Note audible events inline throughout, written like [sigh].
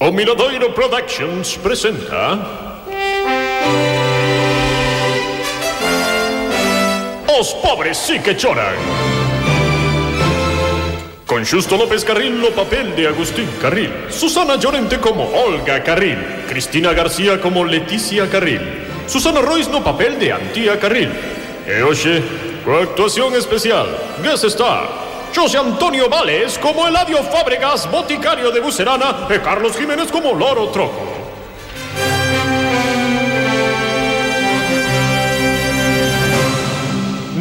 O Miradoiro Productions presenta Os pobres sí que choran. Con Xusto López Carril no papel de Agustín Carril. Susana Llorente como Olga Carril. Cristina García como Leticia Carril. Susana Royce no papel de Antía Carril. E hoxe, coa actuación especial. Guest Star José Antonio Vales como Eladio Fábregas, boticario de Bucerana, e Carlos Jiménez como Loro Troco.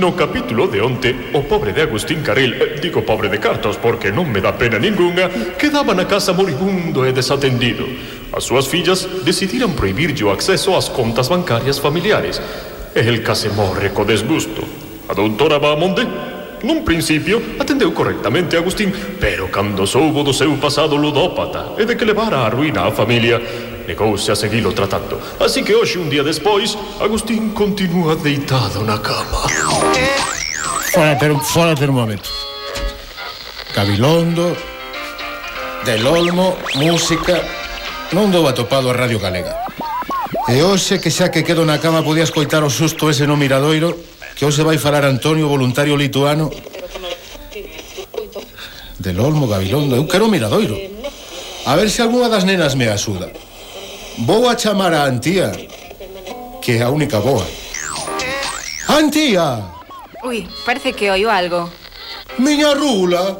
No capítulo de onte, o pobre de Agustín Carril, eh, digo pobre de cartos porque non me dá pena ningunha, quedaba na casa moribundo e desatendido. As súas fillas decidiran prohibirlle o acceso ás contas bancarias familiares. E el case morre co desgusto. A doutora Bahamonde Nun principio, atendeu correctamente Agustín, pero cando soubo do seu pasado ludópata e de que levara a ruína a familia, negouse a seguilo tratando. Así que hoxe, un día despois, Agustín continúa deitado na cama. Fora, ter, fora momento. Cabilondo, Del Olmo, música... Non dou atopado a Radio Galega. E hoxe que xa que quedo na cama podía escoitar o susto ese no miradoiro que hoxe vai falar Antonio, voluntario lituano del Olmo, Gabilondo, eu quero miradoiro. A ver se algunha das nenas me axuda. Vou a chamar a Antía, que é a única boa. Antía! Ui, parece que oio algo. Miña rula,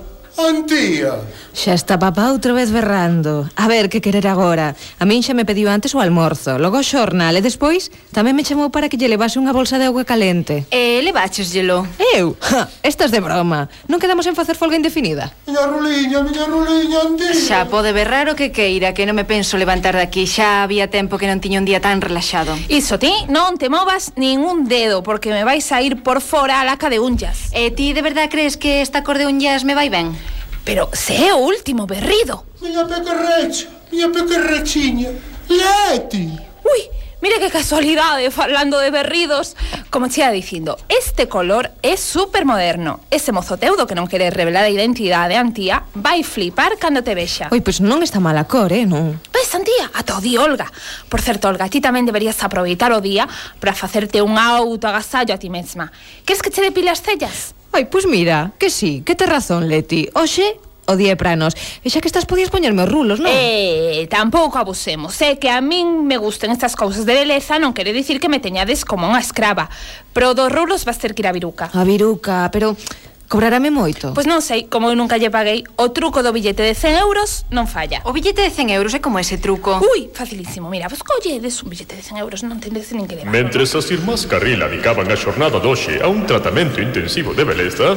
Antía! Xa está papá outra vez berrando. A ver, que querer agora? A min xa me pediu antes o almorzo, logo o xornal e despois tamén me chamou para que lle levase unha bolsa de auga calente. E leváchesllelo? Eu? Ja, estás de broma. Non quedamos en facer folga indefinida. Miña ruliña, miña ruliña, Antía! Xa pode berrar o que queira, que non me penso levantar daqui. Xa había tempo que non tiña un día tan relaxado. Iso ti, non te movas nin un dedo, porque me vais a ir por fora a laca de unllas. E ti de verdad crees que esta cor de unllas me vai ben? Pero se é o último berrido. Miña pequerrecha, miña pequerrechiña, Leti. Ui, mira que casualidade falando de berridos. Como chea dicindo, este color é super moderno. Ese mozo teudo que non quere revelar a identidade antía vai flipar cando te vexa. Oi, pois non está mala cor, eh, non? Ves, antía, ata o di Olga. Por certo, Olga, ti tamén deberías aproveitar o día para facerte un auto agasallo a ti mesma. Queres que che depile as cellas? Ai, pois mira, que sí, que te razón, Leti. Oxe, o día para nos. E xa que estás podías poñerme os rulos, non? Eh, tampouco abusemos. É eh, que a min me gusten estas cousas de beleza, non quere dicir que me teñades como unha escrava. Pro dos rulos vas ter que ir a Viruca. A Viruca, pero Cobrarame moito? Pois non sei, como eu nunca lle paguei O truco do billete de 100 euros non falla O billete de 100 euros é como ese truco Ui, facilísimo, mira, vos colledes un billete de 100 euros Non tendes nin que levar Mentres as irmás Carril adicaban a xornada doxe A un tratamento intensivo de beleza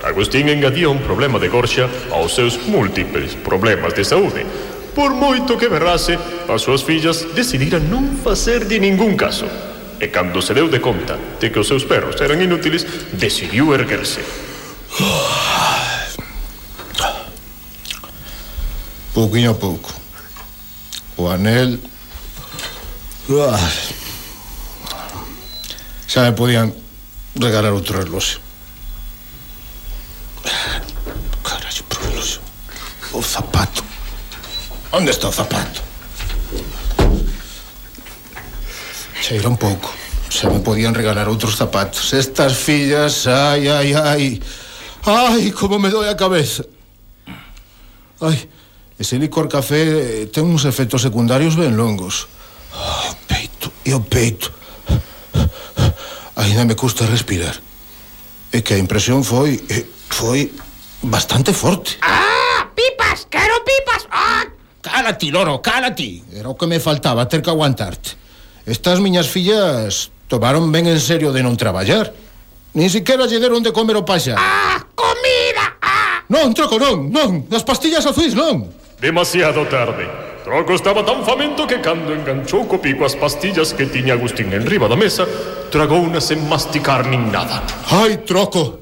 Agustín engadía un problema de gorxa aos seus múltiples problemas de saúde Por moito que berrase, as súas fillas decidiran non facer de ningún caso. E cando se deu de conta de que os seus perros eran inútiles, decidiu erguerse. Pouquinho a pouco. O anel. Ya me podían regalar otro reloj. Carajo, otro reloj. O zapato. ¿Dónde está el zapato? Se irá un poco. Se me podían regalar otros zapatos. Estas fillas, ay, ay, ay. Ai, como me doi a cabeza. Ai, ese licor café eh, ten uns efectos secundarios ben longos. Oh, peito, e o peito. Ainda me custa respirar. E que a impresión foi eh, foi bastante forte. Ah, pipas, quero pipas. Ah, cálati, loro, cálati. Era o que me faltaba, ter que aguantarte. Estas miñas fillas tomaron ben en serio de non traballar. Ni siquiera lle deron de comer o paxa. Ah, Non, Troco, non, non, as pastillas azuis non. Demasiado tarde. Troco estaba tan famento que cando enganchou co pico as pastillas que tiña Agustín en riba da mesa Tragou unha sen masticar nin nada. Ai, Troco,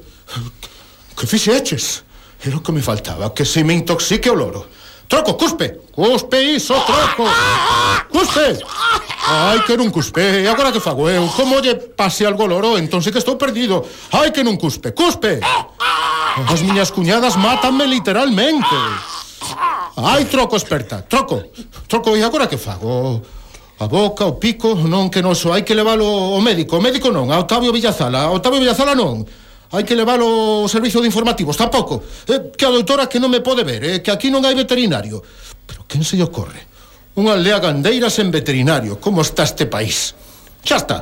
que fixeches? Era o que me faltaba, que se me intoxique o loro. Troco, cuspe! Cuspe iso, troco! Cuspe! Ai, que non cuspe, e agora que fago eu? Como lle pase algo loro, entón sí que estou perdido. Ai, que non cuspe, cuspe! As miñas cuñadas mátanme literalmente. Ai, troco, esperta, troco. Troco, e agora que fago? A boca, o pico, non que non so, hai que leválo ao médico. O médico non, a Octavio Villazala. A Octavio Villazala non hai que levar o servizo de informativos, tampouco. Eh, que a doutora que non me pode ver, eh, que aquí non hai veterinario. Pero quen se lle ocorre? Unha aldea gandeira sen veterinario, como está este país? Xa está.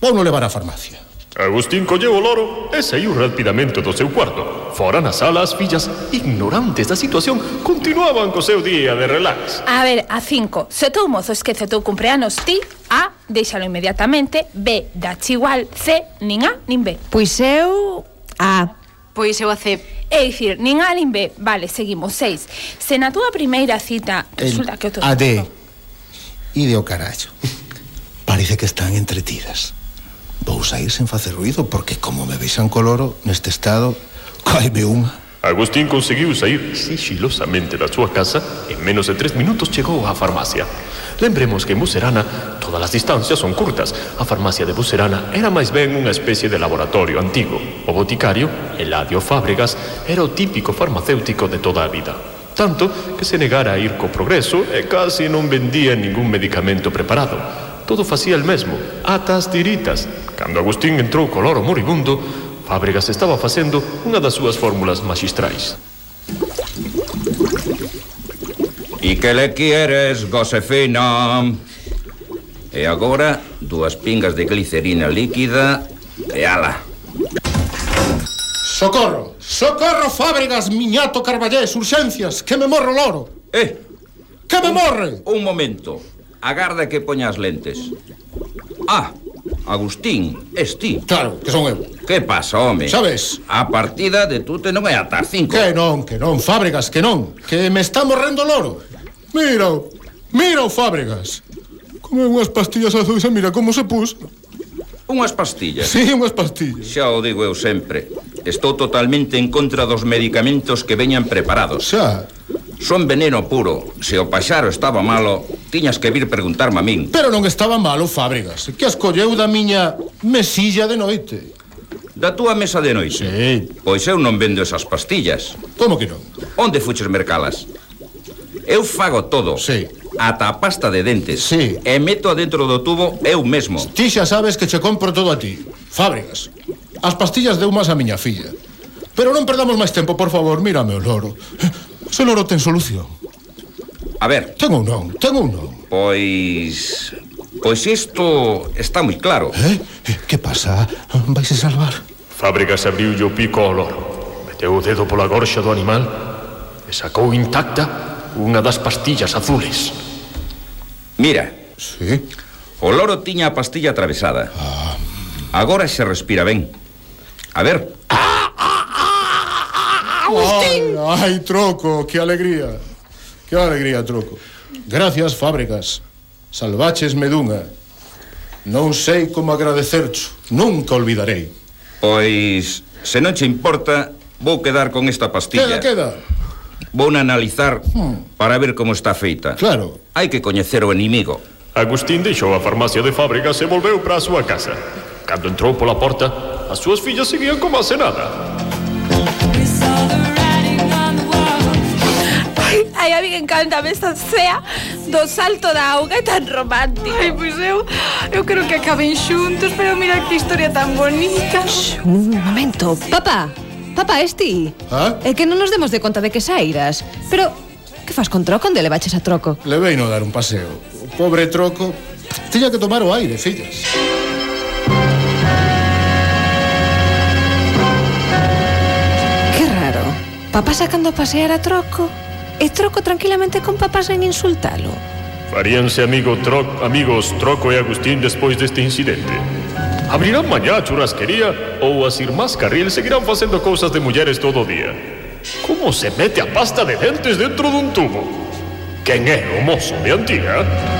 Vou non levar a farmacia. Agustín colleu o loro e saiu rapidamente do seu cuarto. Fora na sala as fillas, ignorantes da situación, continuaban co seu día de relax. A ver, a cinco, se o teu mozo esquece o teu cumpleanos ti, A, déixalo inmediatamente, B, dache igual, C, nin A, nin B. Pois eu... A. Pois eu a C. É dicir, nin A nin B, vale, seguimos, seis. Se na túa primeira cita resulta El, que o teu... A D. Ide ao carallo. [laughs] Parece que están entretidas vou sair sen facer ruido porque como me veixan coloro neste estado, caime unha. Agustín conseguiu sair sigilosamente da súa casa e en menos de tres minutos chegou á farmacia. Lembremos que en Bucerana todas as distancias son curtas. A farmacia de Bucerana era máis ben unha especie de laboratorio antigo. O boticario, Eladio Fábregas, era o típico farmacéutico de toda a vida. Tanto que se negara a ir co progreso e casi non vendía ningún medicamento preparado todo facía el mesmo, ata as tiritas. Cando Agustín entrou co loro moribundo, Fábregas estaba facendo unha das súas fórmulas magistrais. E que le quieres, Josefina? E agora, dúas pingas de glicerina líquida e ala. Socorro! Socorro, Fábregas, miñato Carballés, urxencias, que me morro loro! Eh! Que me morre! Un momento. Agarda que poña as lentes. Ah, Agustín, es ti. Claro, que son eu. Que pasa, home? Sabes? A partida de tute non é ata as cinco. Que non, que non, Fábregas, que non. Que me está morrendo loro. Mira, mira o Fábregas. Come unhas pastillas azuis e mira como se pus. Unhas pastillas? Sí, unhas pastillas. Xa o digo eu sempre. Estou totalmente en contra dos medicamentos que veñan preparados. Xa. Son veneno puro. Se o paxaro estaba malo, tiñas que vir preguntarme a min. Pero non estaba malo, Fábregas. Que as colleu da miña mesilla de noite. Da túa mesa de noite? Sí. Pois eu non vendo esas pastillas. Como que non? Onde fuches mercalas? Eu fago todo. Sí ata a pasta de dentes. Sí. E meto dentro do tubo eu mesmo. Ti xa sabes que che compro todo a ti. Fábregas, As pastillas deu máis a miña filla. Pero non perdamos máis tempo, por favor, mírame o loro. Se loro ten solución. A ver. Ten ou non, ten ou non. Pois... Pois isto está moi claro. Eh? eh que pasa? Vais a salvar? Fábricas abriu o pico ao loro. Meteu o dedo pola gorxa do animal e sacou intacta unha das pastillas azules. Mira. Sí. O loro tiña a pastilla atravesada. Ah. Agora se respira ben. A ver, Agustín. Ay, ay, troco, qué alegría. Qué alegría, troco. Gracias, fábricas. Salvaches medunha. Non sei como agradecercho. Nunca olvidarei. Pois, se non che importa, vou quedar con esta pastilla. Queda, queda. Vou analizar hmm. para ver como está feita. Claro. Hai que coñecer o inimigo. Agustín deixou a farmacia de fábricas e volveu para a súa casa. Cando entrou pola porta, as súas fillas seguían como a nada. Ai, a mí encantame esta cea do salto da auga é tan romántico. Ai, pois eu, eu creo que acaben xuntos, pero mira que historia tan bonita. Shh, un momento. Papá, papá, és ti? Ah? É que non nos demos de conta de que sairas. Pero, que fas con troco? Onde le baches a troco? Le veino dar un paseo. O pobre troco tiña que tomar o aire, fillas. Que raro. Papá sacando a pasear a troco? E troco tranquilamente con papá sen insultalo. Faríanse amigo tro amigos Troco e Agustín despois deste incidente. Abrirán mañá a churrasquería ou as irmás Carril seguirán facendo cousas de mulleres todo o día. Como se mete a pasta de dentes dentro dun tubo? Quen é o mozo de antiga?